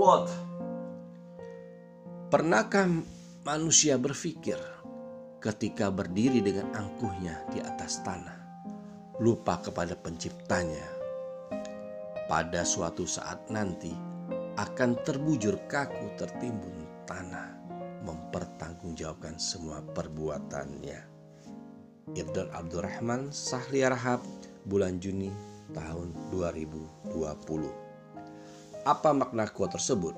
Quote Pernahkah manusia berpikir ketika berdiri dengan angkuhnya di atas tanah, lupa kepada penciptanya? Pada suatu saat nanti akan terbujur kaku tertimbun tanah, mempertanggungjawabkan semua perbuatannya. Ibn Abdurrahman Sahli Rahab bulan Juni tahun 2020. Apa makna kuat tersebut?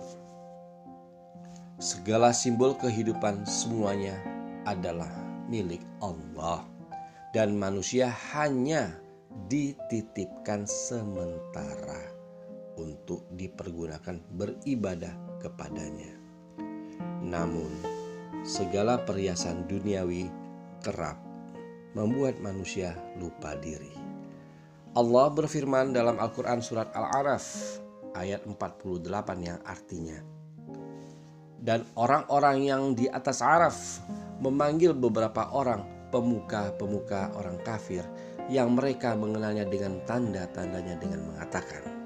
Segala simbol kehidupan semuanya adalah milik Allah dan manusia hanya dititipkan sementara untuk dipergunakan beribadah kepadanya. Namun, segala perhiasan duniawi kerap membuat manusia lupa diri. Allah berfirman dalam Al-Quran Surat Al-Araf ayat 48 yang artinya, dan orang-orang yang di atas Araf memanggil beberapa orang pemuka-pemuka orang kafir yang mereka mengenalnya dengan tanda-tandanya dengan mengatakan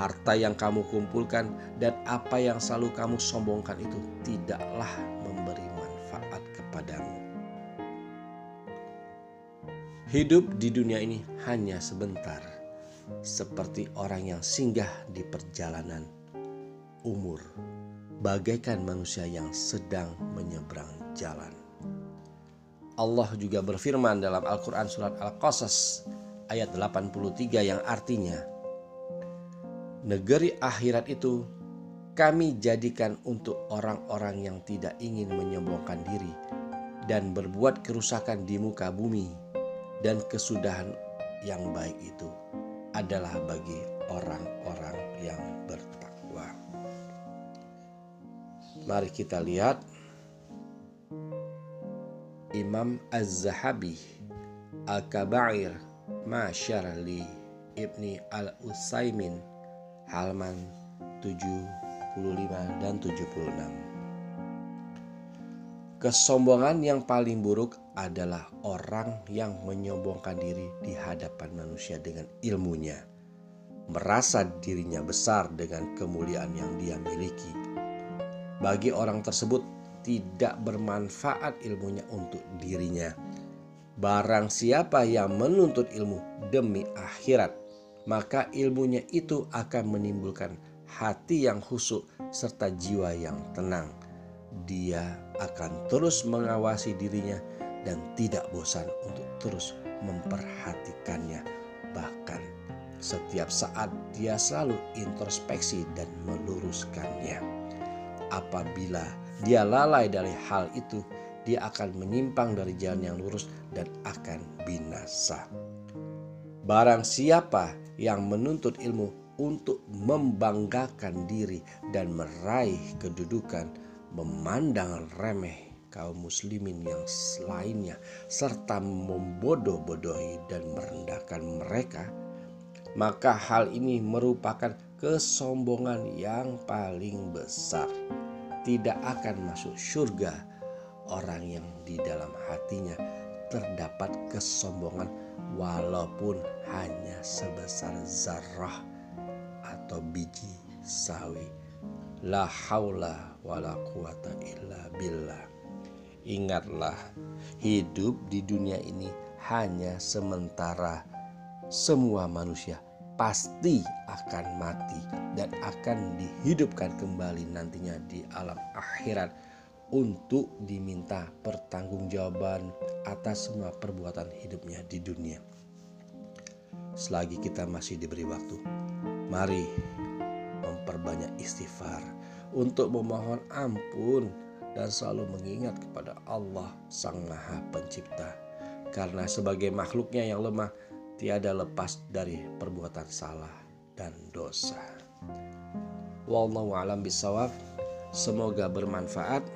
harta yang kamu kumpulkan dan apa yang selalu kamu sombongkan itu tidaklah memberi manfaat kepadamu. Hidup di dunia ini hanya sebentar, seperti orang yang singgah di perjalanan umur bagaikan manusia yang sedang menyeberang jalan. Allah juga berfirman dalam Al-Quran Surat Al-Qasas ayat 83 yang artinya Negeri akhirat itu kami jadikan untuk orang-orang yang tidak ingin menyombongkan diri dan berbuat kerusakan di muka bumi dan kesudahan yang baik itu adalah bagi orang-orang yang bertakwa. Mari kita lihat Imam Az-Zahabi Al-Kabair Masyar li Ibni Al-Usaimin halaman 75 dan 76 Kesombongan yang paling buruk adalah orang yang menyombongkan diri di hadapan manusia dengan ilmunya, merasa dirinya besar dengan kemuliaan yang dia miliki, bagi orang tersebut tidak bermanfaat ilmunya untuk dirinya. Barang siapa yang menuntut ilmu demi akhirat, maka ilmunya itu akan menimbulkan hati yang khusyuk serta jiwa yang tenang. Dia akan terus mengawasi dirinya dan tidak bosan untuk terus memperhatikannya. Bahkan setiap saat dia selalu introspeksi dan meluruskannya apabila dia lalai dari hal itu, dia akan menyimpang dari jalan yang lurus dan akan binasa. Barang siapa yang menuntut ilmu untuk membanggakan diri dan meraih kedudukan, memandang remeh kaum muslimin yang lainnya serta membodoh-bodohi dan merendahkan mereka, maka hal ini merupakan kesombongan yang paling besar. Tidak akan masuk surga orang yang di dalam hatinya terdapat kesombongan walaupun hanya sebesar zarah atau biji sawi la haula wala quwata illa billah ingatlah hidup di dunia ini hanya sementara semua manusia pasti akan mati dan akan dihidupkan kembali nantinya di alam akhirat untuk diminta pertanggungjawaban atas semua perbuatan hidupnya di dunia. Selagi kita masih diberi waktu, mari memperbanyak istighfar untuk memohon ampun dan selalu mengingat kepada Allah Sang Maha Pencipta. Karena sebagai makhluknya yang lemah, tiada lepas dari perbuatan salah dan dosa. Wallahu alam bisawab. Semoga bermanfaat.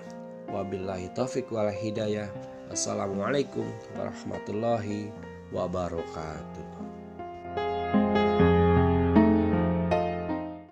Wabillahi taufik wal hidayah. Assalamualaikum warahmatullahi wabarakatuh.